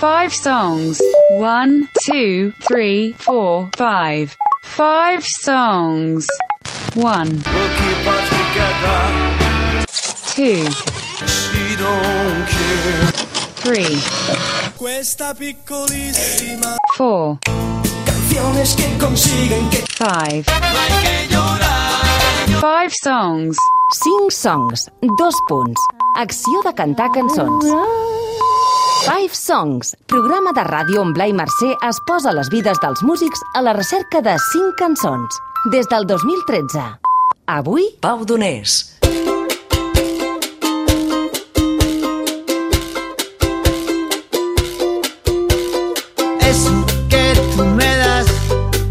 Five songs. One, two, three, four, five. Five songs. One, We'll keep us together. two, She don't care. three, Questa piccolissima four, canciones que consiguen que five. no hay que llorar. Five songs. 5 songs, dos punts. Acció de cantar cançons. Five Songs, programa de ràdio on Blai Mercè es posa les vides dels músics a la recerca de 5 cançons. Des del 2013. Avui, Pau Donés. Eso que tú me das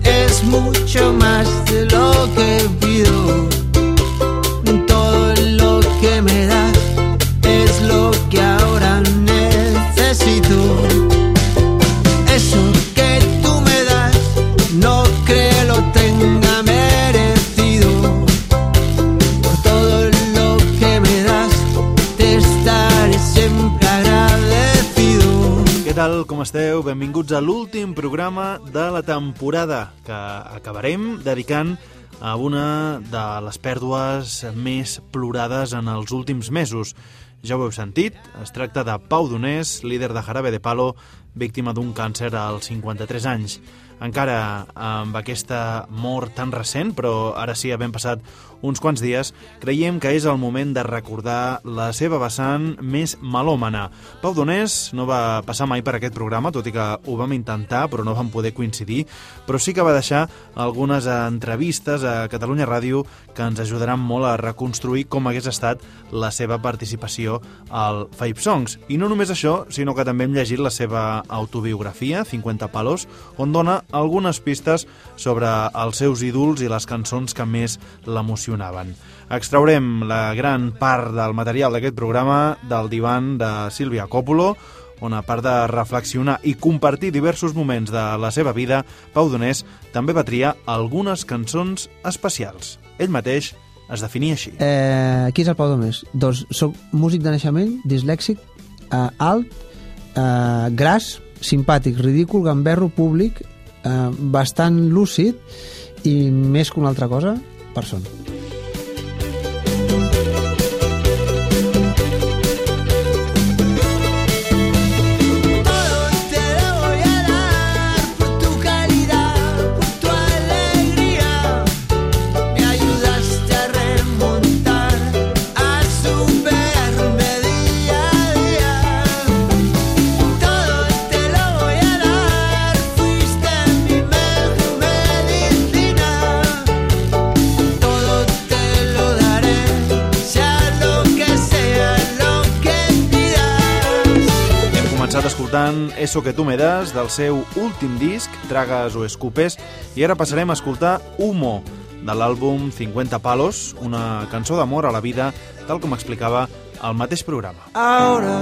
es mucho más de lo que pido. Benvinguts a l'últim programa de la temporada que acabarem dedicant a una de les pèrdues més plorades en els últims mesos. Ja ho heu sentit, es tracta de Pau Donés, líder de Jarabe de Palo, víctima d'un càncer als 53 anys. Encara amb aquesta mort tan recent, però ara sí, havent passat uns quants dies, creiem que és el moment de recordar la seva vessant més melòmana. Pau Donés no va passar mai per aquest programa, tot i que ho vam intentar, però no vam poder coincidir, però sí que va deixar algunes entrevistes a Catalunya Ràdio que ens ajudaran molt a reconstruir com hagués estat la seva participació al Five Songs. I no només això, sinó que també hem llegit la seva autobiografia, 50 palos, on dona algunes pistes sobre els seus ídols i les cançons que més l'emocionaven. Extraurem la gran part del material d'aquest programa del divan de Sílvia Coppolo, on a part de reflexionar i compartir diversos moments de la seva vida, Pau Donés també va triar algunes cançons especials. Ell mateix es definia així. Eh, qui és el Pau Domés? Doncs soc músic de naixement, dislèxic, eh, alt, eh, gras, simpàtic, ridícul, gamberro, públic, eh, bastant lúcid i més que una altra cosa, persona. Eso que tu me das, del seu últim disc, Tragues o Escupes, i ara passarem a escoltar Humo, de l'àlbum 50 Palos, una cançó d'amor a la vida, tal com explicava al mateix programa. Ahora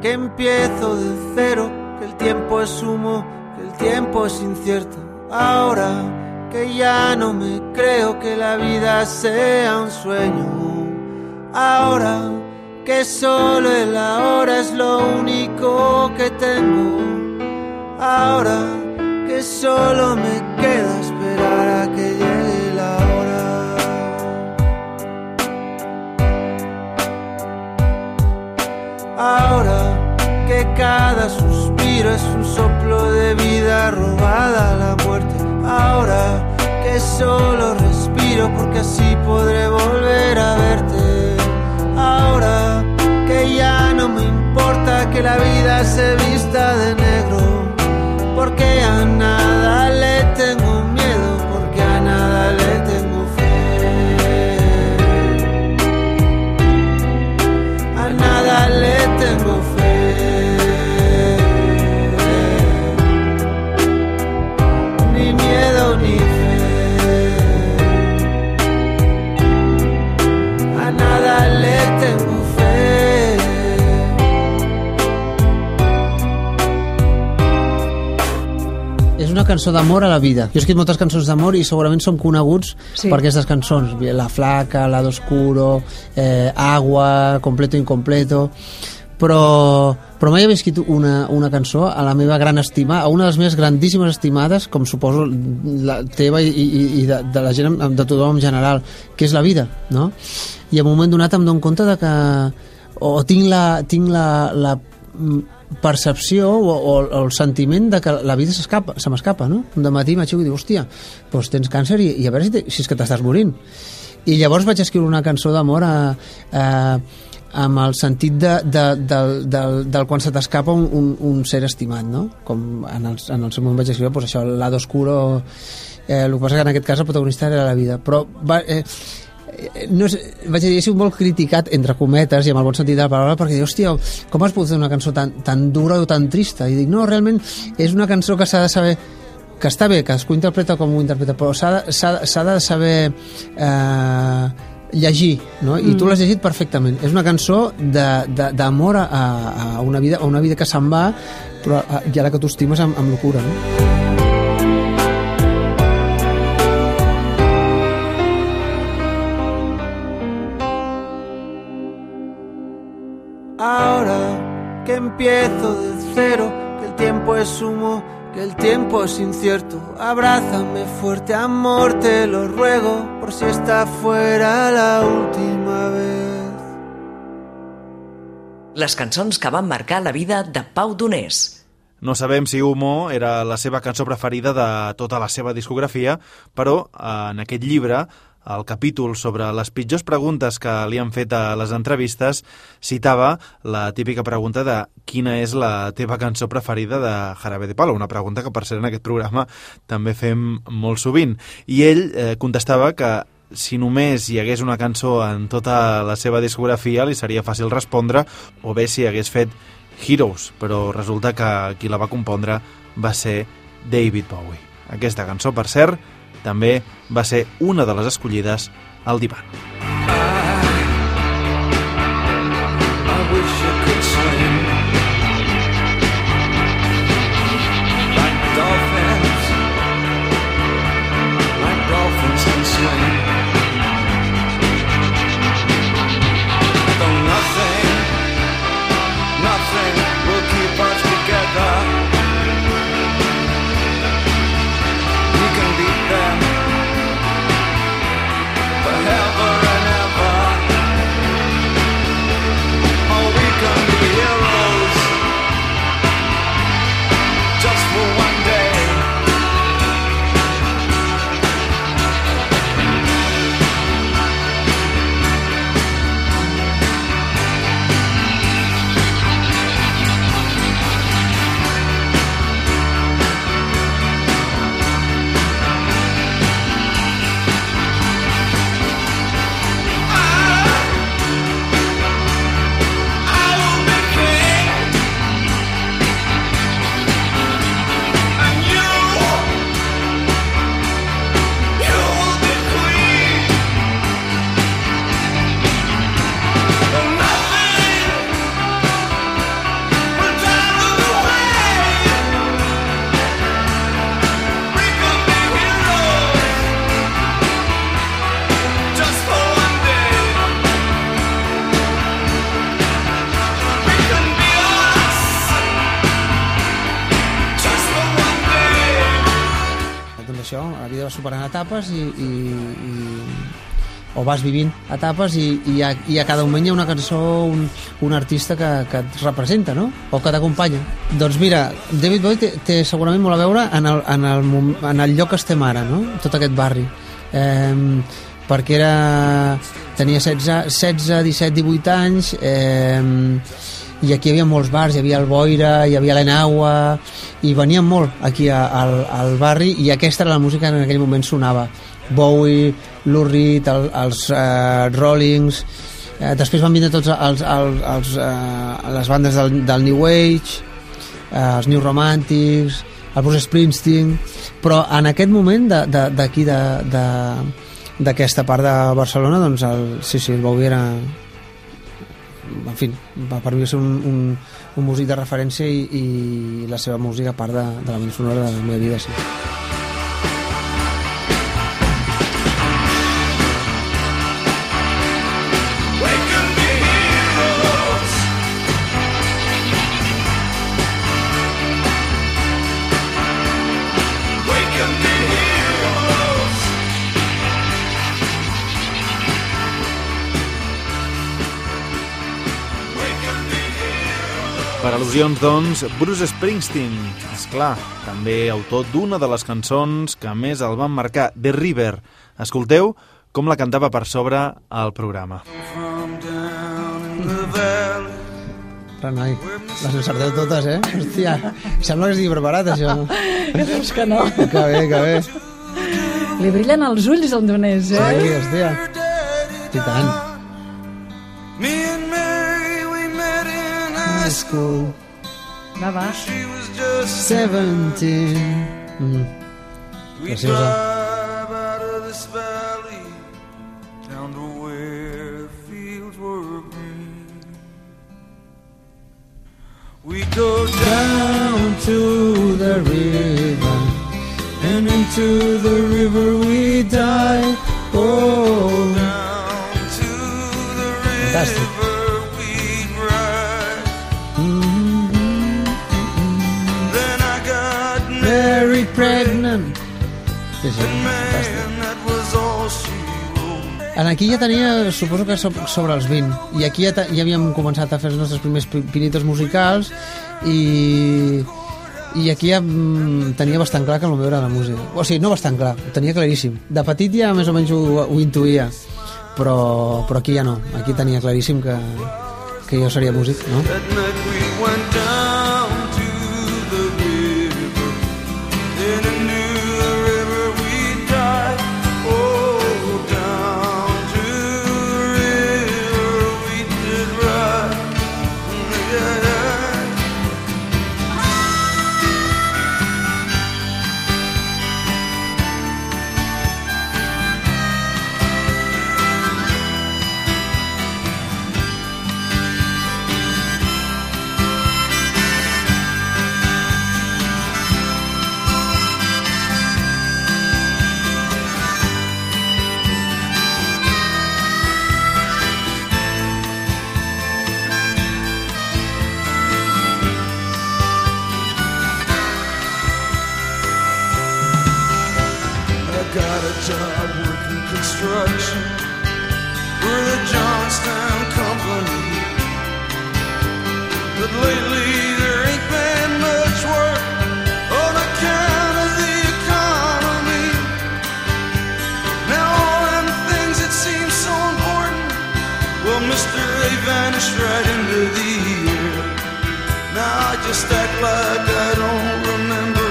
que empiezo de cero, que el tiempo es humo, que el tiempo es incierto. Ahora que ya no me creo que la vida sea un sueño. Ahora que solo el ahora es lo único que tengo. Ahora que solo me queda esperar a que llegue la hora. Ahora que cada suspiro es un soplo de vida robada a la muerte. Ahora que solo respiro porque así podré volver a verte. Ya no me importa que la vida se vista de negro. Porque a nada le tengo cançó d'amor a la vida. Jo he escrit moltes cançons d'amor i segurament som coneguts Sí. per aquestes cançons. La flaca, la d'oscuro, eh, agua, completo incompleto... però, però mai havia escrit una, una cançó a la meva gran estima, a una de les meves grandíssimes estimades, com suposo la teva i, i, i de, de la gent, de tothom en general, que és la vida, no? I en un moment donat em dono compte de que o tinc la, tinc la, la mm, percepció o, o, o el sentiment de que la vida s'escapa, se m'escapa, no? Un matí m'aixeco i dic, hòstia, doncs tens càncer i, i a veure si, te, si és que t'estàs morint. I llavors vaig escriure una cançó d'amor a, a, amb el sentit de, de, del, del, del quan se t'escapa un, un, un ser estimat, no? Com en el, en el seu moment vaig escriure, doncs això, lado oscuro... Eh, el que passa que en aquest cas el protagonista era la vida. Però va, eh, eh, no és, vaig dir, sigut molt criticat entre cometes i amb el bon sentit de la paraula perquè dic, hòstia, com has pogut fer una cançó tan, tan dura o tan trista? I dic, no, realment és una cançó que s'ha de saber que està bé, cadascú interpreta com ho interpreta, però s'ha de, de saber eh, llegir, no? i tu l'has llegit perfectament. És una cançó d'amor a, a, una vida, a una vida que se'n va, però a, i ara que tu estimes amb, amb locura. No? Que empiezo de cero, que el tiempo es humo que el tiempo es incierto. Abrázame fuerte, amor, te lo ruego, por si esta fuera la última vez. Les cançons que van marcar la vida de Pau Donés. No sabem si Humo era la seva cançó preferida de tota la seva discografia, però en aquest llibre el capítol sobre les pitjors preguntes que li han fet a les entrevistes citava la típica pregunta de quina és la teva cançó preferida de Jarabe de Palo, una pregunta que per ser en aquest programa també fem molt sovint. I ell eh, contestava que si només hi hagués una cançó en tota la seva discografia li seria fàcil respondre o bé si hagués fet Heroes, però resulta que qui la va compondre va ser David Bowie. Aquesta cançó, per cert, també va ser una de les escollides al divan. Etapes i, i, i o vas vivint etapes i, i, a, i a cada moment hi ha una cançó, un, un artista que, que et representa, no? O que t'acompanya. Doncs mira, David Bowie té, té segurament molt a veure en el, en, el, en el lloc que estem ara, no? Tot aquest barri. Eh, perquè era... tenia 16, 16 17, 18 anys eh, i aquí hi havia molts bars, hi havia el Boira, hi havia l'Enagua i venien molt aquí a, al, al barri i aquesta era la música que en aquell moment sonava. Bowie, Lou Reed, el, els uh, Rollings eh, després van vindre tots els, els, els, uh, les bandes del, del New Age eh, els New Romantics el Bruce Springsteen però en aquest moment d'aquí d'aquesta part de Barcelona doncs el, sí, sí, el Bowie era en fi, per mi ser un, un, un músic de referència i, i la seva música part de, de la sonora de la meva vida sí. Al·lusions, doncs, Bruce Springsteen. És clar, també autor d'una de les cançons que més el van marcar, The River. Escolteu com la cantava per sobre al programa. Valley. Renoi, les encerteu totes, eh? Hòstia, sembla que estigui preparat, això. És que no. Que bé, que bé. Li brillen els ulls al Donés, eh? Sí, hòstia. I tant. High High school, Va, va. She was just 17. Mm. We drive out of this valley down to where the fields were green. We go down to the river, and into the river we dive. En aquí ja tenia, suposo que so- sobre els 20, i aquí ja, ja havíem començat a fer els nostres primers pi- pinitos musicals, i, i aquí ja mm, tenia bastant clar que el meu era la música. O sigui, no bastant clar, ho tenia claríssim. De petit ja més o menys ho, ho intuïa, però, però aquí ja no. Aquí tenia claríssim que, que jo seria músic, no? Just act like I don't remember.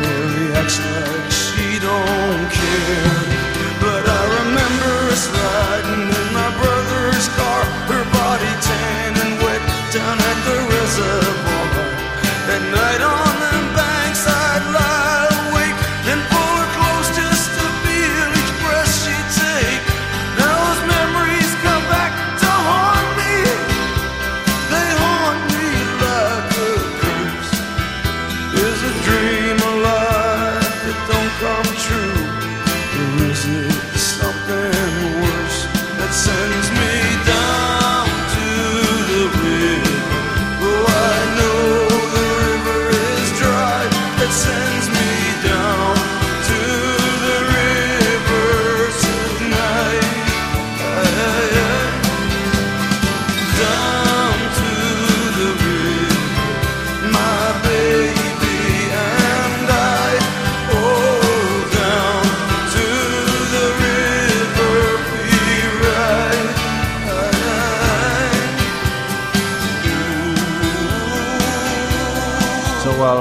Mary acts like she don't care.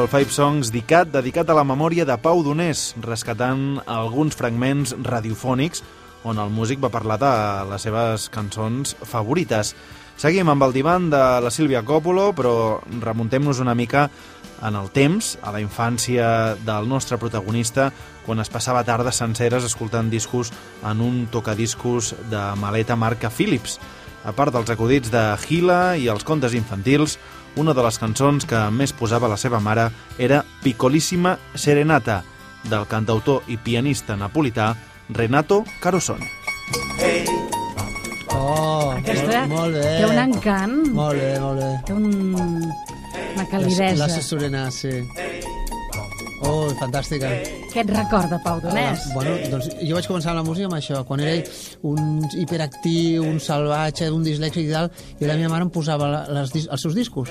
Five Songs dedicat, dedicat a la memòria de Pau Donés, rescatant alguns fragments radiofònics on el músic va parlar de les seves cançons favorites. Seguim amb el divan de la Sílvia Coppolo, però remuntem-nos una mica en el temps, a la infància del nostre protagonista, quan es passava tardes senceres escoltant discos en un tocadiscos de maleta marca Philips. A part dels acudits de Gila i els contes infantils, una de les cançons que més posava la seva mare era Piccolissima Serenata, del cantautor i pianista napolità Renato Carosone. Oh, Aquesta molt, molt bé. té un encant, Molt bé, molt bé. té un, una La, calidesa. la Sesorena, sí. Oh, fantàstica. Què et recorda, Pau Donès? Bueno, doncs jo vaig començar amb la música amb això, quan era un hiperactiu, un salvatge, un dislèxic i tal, i la meva mare em posava les, els seus discos.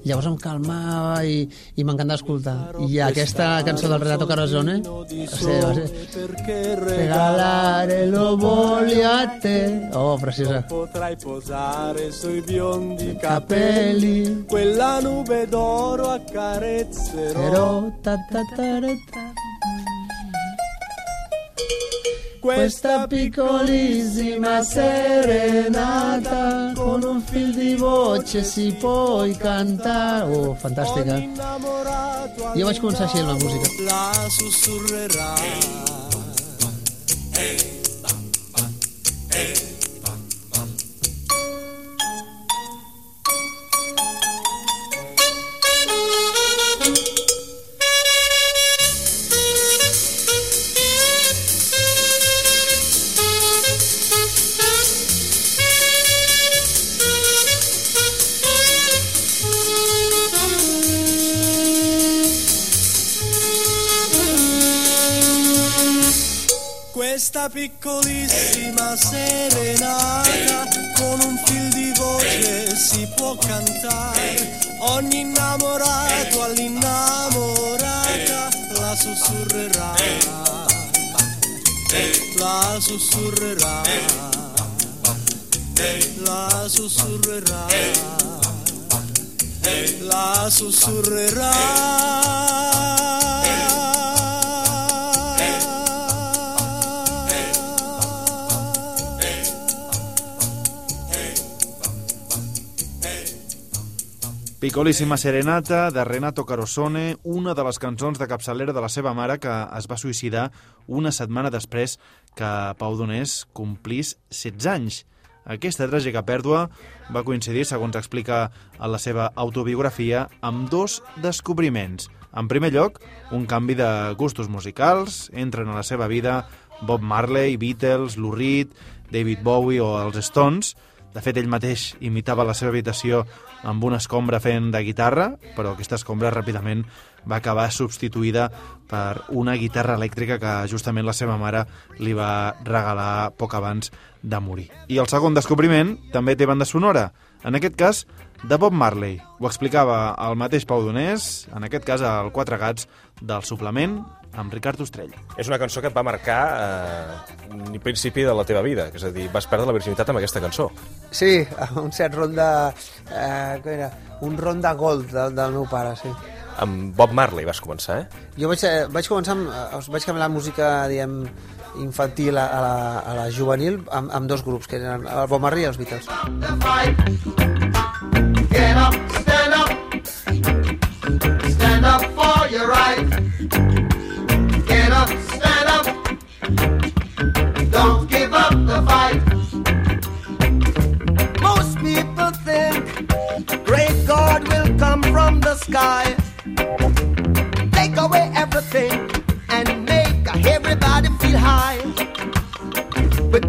Llavors em calmava i, i m'encantava escoltar. I aquesta cançó del Renato Carosone ser, va ser Regalare lo voglio a te. Oh, preciosa. potrai posare sui biondi Capelli. Quella nube d'oro accarezzerò. Però, ta, ta, ta, ta. Questa piccolissima serenata con un fil di voce si puoi cantare. Oh, fantastica. Innamorato Jo vaig començar així amb la música. la sussurrerà. Questa La sussurrerà. Piccolíssima Serenata, de Renato Carosone, una de les cançons de capçalera de la seva mare que es va suïcidar una setmana després que Pau Donés complís 16 anys. Aquesta tràgica pèrdua va coincidir, segons explica en la seva autobiografia, amb dos descobriments. En primer lloc, un canvi de gustos musicals, entren a la seva vida Bob Marley, Beatles, Lou Reed, David Bowie o els Stones, de fet, ell mateix imitava la seva habitació amb una escombra fent de guitarra, però aquesta escombra ràpidament va acabar substituïda per una guitarra elèctrica que justament la seva mare li va regalar poc abans de morir. I el segon descobriment també té banda sonora, en aquest cas de Bob Marley. Ho explicava el mateix Pau Donés, en aquest cas al Quatre Gats del suplement amb Ricard Ostrell. És una cançó que et va marcar eh, el principi de la teva vida, és a dir, vas perdre la virginitat amb aquesta cançó. Sí, un cert ronda... Eh, què era? Un ronda gold del, del meu pare, sí. Amb Bob Marley vas començar, eh? Jo vaig, eh, vaig començar amb... eh, Vaig canviar la música, diguem, infantil a, a, la, a la juvenil amb, amb dos grups, que eren el Bob Marley i els Beatles. Get up, stand up. Stand up for your right. Get up, stand up. Don't give up the fight. Most people think great God will come from the sky, take away everything, and make everybody feel high. But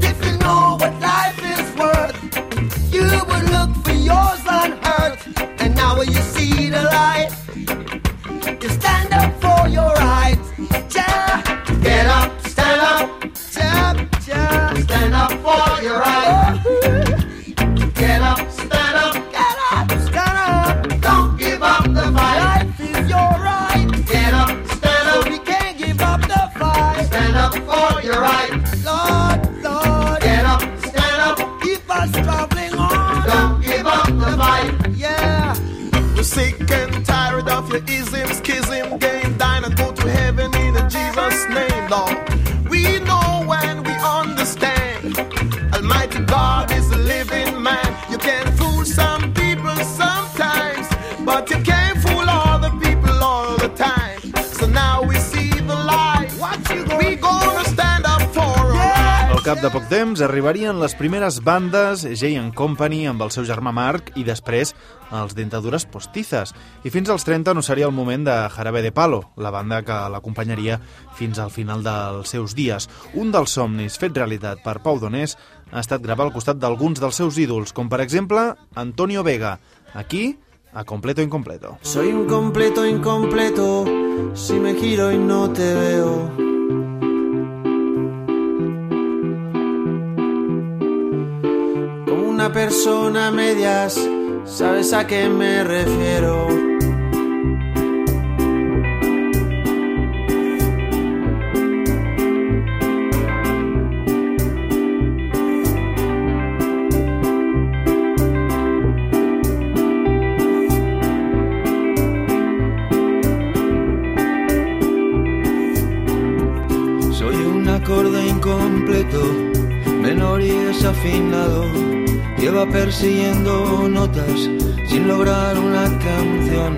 cap de poc temps arribarien les primeres bandes Jay and Company amb el seu germà Marc i després els Dentadures Postizas. I fins als 30 no seria el moment de Jarabe de Palo, la banda que l'acompanyaria fins al final dels seus dies. Un dels somnis fet realitat per Pau Donés ha estat gravar al costat d'alguns dels seus ídols, com per exemple Antonio Vega. Aquí, a Completo Incompleto. Soy un completo incompleto, si me giro y no te veo. Como una persona a medias, ¿sabes a qué me refiero? Acorde incompleto, menor y desafinado. Lleva persiguiendo notas sin lograr una canción.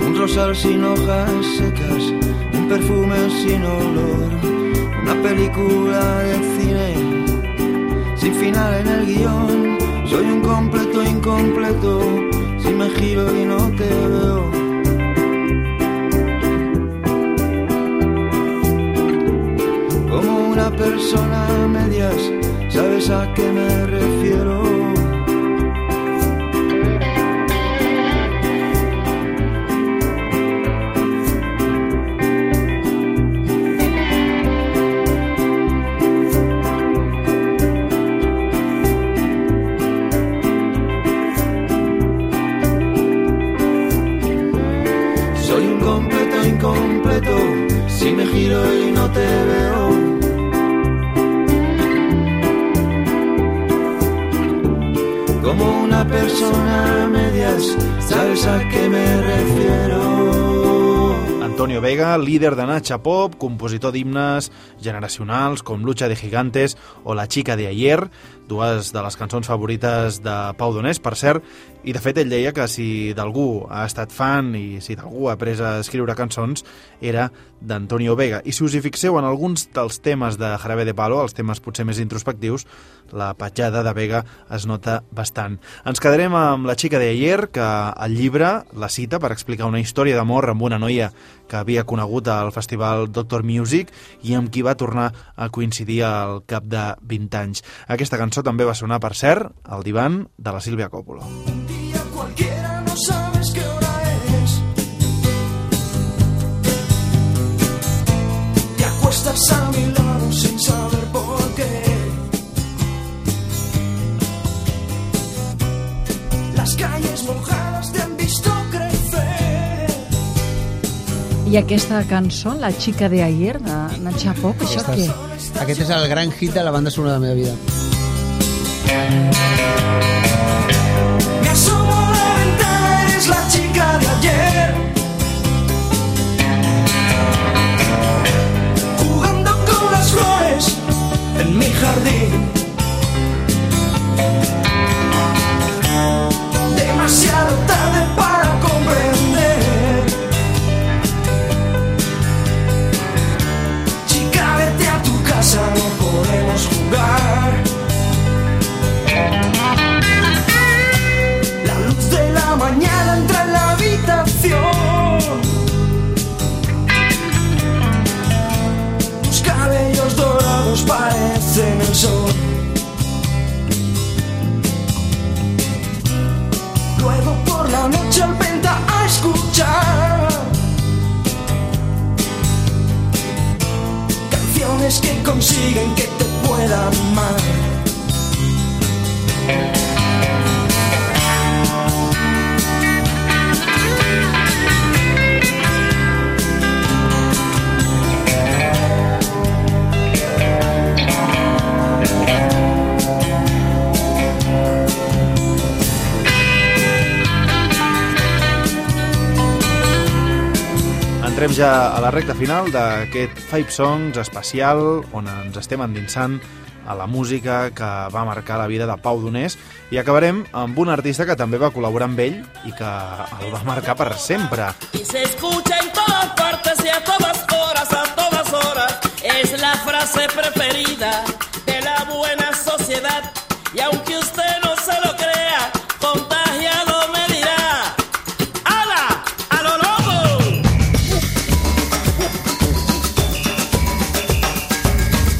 Un rosal sin hojas secas, un perfume sin olor. Una película de cine sin final en el guion. Soy un completo incompleto, si me giro y no te veo. Una persona a medias, ¿sabes a qué me refiero? Soy un completo incompleto, si me giro y no te veo. Persona a medias, ¿sabes a qué me refiero? Antonio Vega, líder de Nacha Pop, compositor d'himnes generacionals com Lucha de Gigantes o La Chica de Ayer, dues de les cançons favorites de Pau Donés, per cert, i de fet ell deia que si d'algú ha estat fan i si d'algú ha après a escriure cançons era d'Antonio Vega. I si us hi fixeu en alguns dels temes de Jarabe de Palo, els temes potser més introspectius, la petjada de Vega es nota bastant. Ens quedarem amb La Chica de Ayer, que el llibre la cita per explicar una història d'amor amb una noia que havia conegut al festival Doctor Music i amb qui va tornar a coincidir al cap de 20 anys. Aquesta cançó també va sonar, per cert, al divan de la Sílvia Coppola. día I aquesta cançó, La xica de ayer, de Nacha Pop, això què? Aquest és el gran hit de la banda sonora de la meva vida. Mi jardín. Entrem ja a la recta final d'aquest Five Songs especial on ens estem endinsant a la música que va marcar la vida de Pau Donés i acabarem amb un artista que també va col·laborar amb ell i que el va marcar per sempre. Y se escucha en todas partes y a todas horas, a todas horas. Es la frase preferida de la buena sociedad. Y aunque usted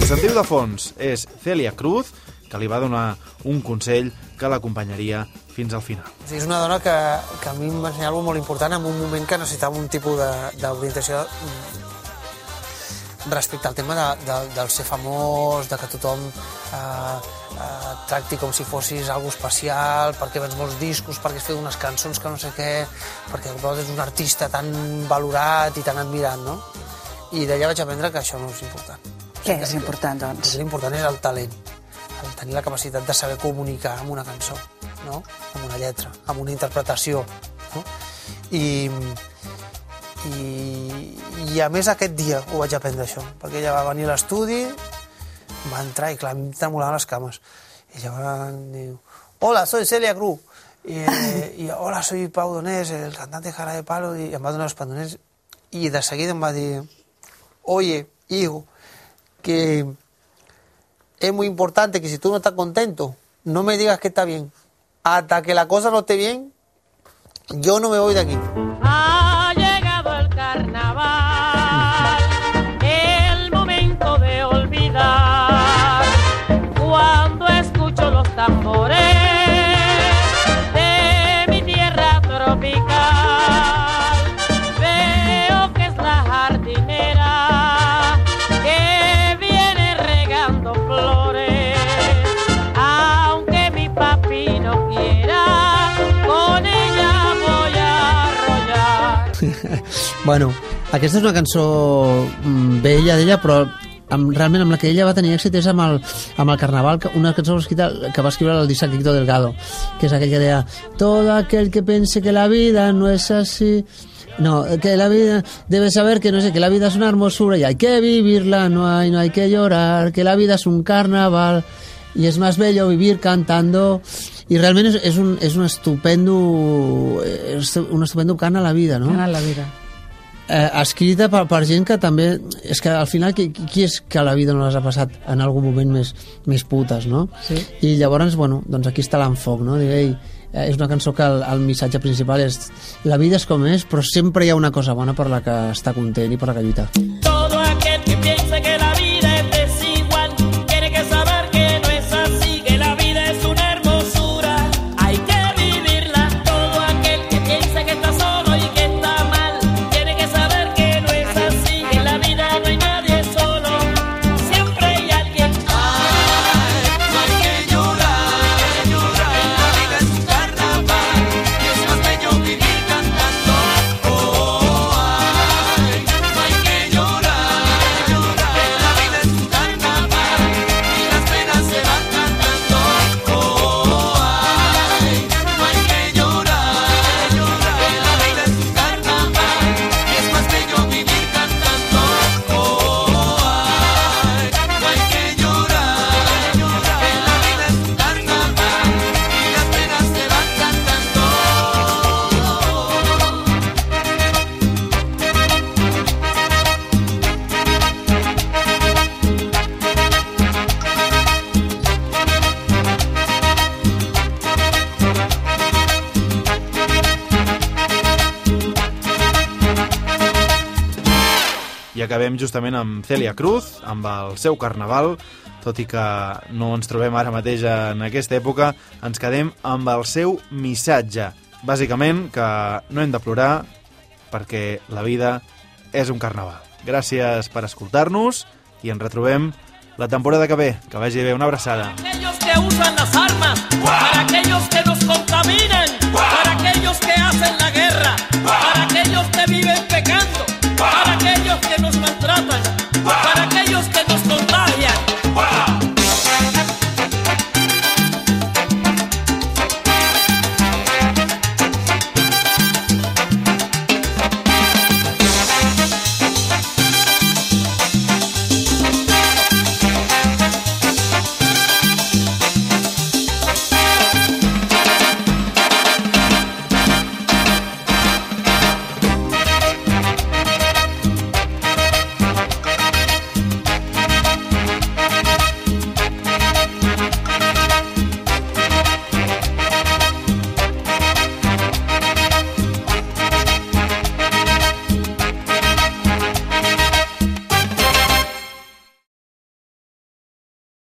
sentiu de fons, és Celia Cruz, que li va donar un consell que l'acompanyaria fins al final. És una dona que, que a mi em va ensenyar alguna molt important en un moment que necessitava un tipus d'orientació mm, respecte al tema de, de, del ser famós, de que tothom eh, eh, tracti com si fossis algo especial, perquè vens molts discos, perquè has fet unes cançons que no sé què, perquè és un artista tan valorat i tan admirat, no? I d'allà vaig aprendre que això no és important. Què és important, doncs? L'important és el talent, el tenir la capacitat de saber comunicar amb una cançó, no? amb una lletra, amb una interpretació. No? I, i, I a més aquest dia ho vaig aprendre això, perquè ella va venir a l'estudi, va entrar i clar, em tremolaven les cames. I llavors diu, hola, soy Celia Cruz. I, i hola, soy Pau Donés, el cantante Jara de Palo, i em va donar els pandoners. I de seguida em va dir, oye, hijo, que es muy importante que si tú no estás contento, no me digas que está bien. Hasta que la cosa no esté bien, yo no me voy de aquí. Bueno, aquesta és una cançó mm, vella d'ella, però amb, realment amb la que ella va tenir èxit és amb el, amb el Carnaval, una cançó escrita, que va escriure el Disactito Delgado, que és aquell que deia Todo aquel que pense que la vida no es así... No, que la vida debe saber que no sé, que la vida es una hermosura y hay que vivirla, no hay, no hay que llorar, que la vida es un carnaval y es más bello vivir cantando i realment és, és, un, és un estupendo és un estupendo cant a la vida no? Cant a la vida. Eh, escrita per, per gent que també és que al final qui, qui és que a la vida no les ha passat en algun moment més, més putes no? Sí. i llavors bueno, doncs aquí està l'enfoc no? Dir, ei, eh, és una cançó que el, el missatge principal és la vida és com és però sempre hi ha una cosa bona per la que està content i per la que lluitar Todo Justament amb Celia Cruz, amb el seu carnaval, tot i que no ens trobem ara mateix en aquesta època, ens quedem amb el seu missatge. Bàsicament, que no hem de plorar perquè la vida és un carnaval. Gràcies per escoltar-nos i ens retrobem la temporada que ve. Que vagi bé, una abraçada. aquellos que usan las armas, para aquellos que nos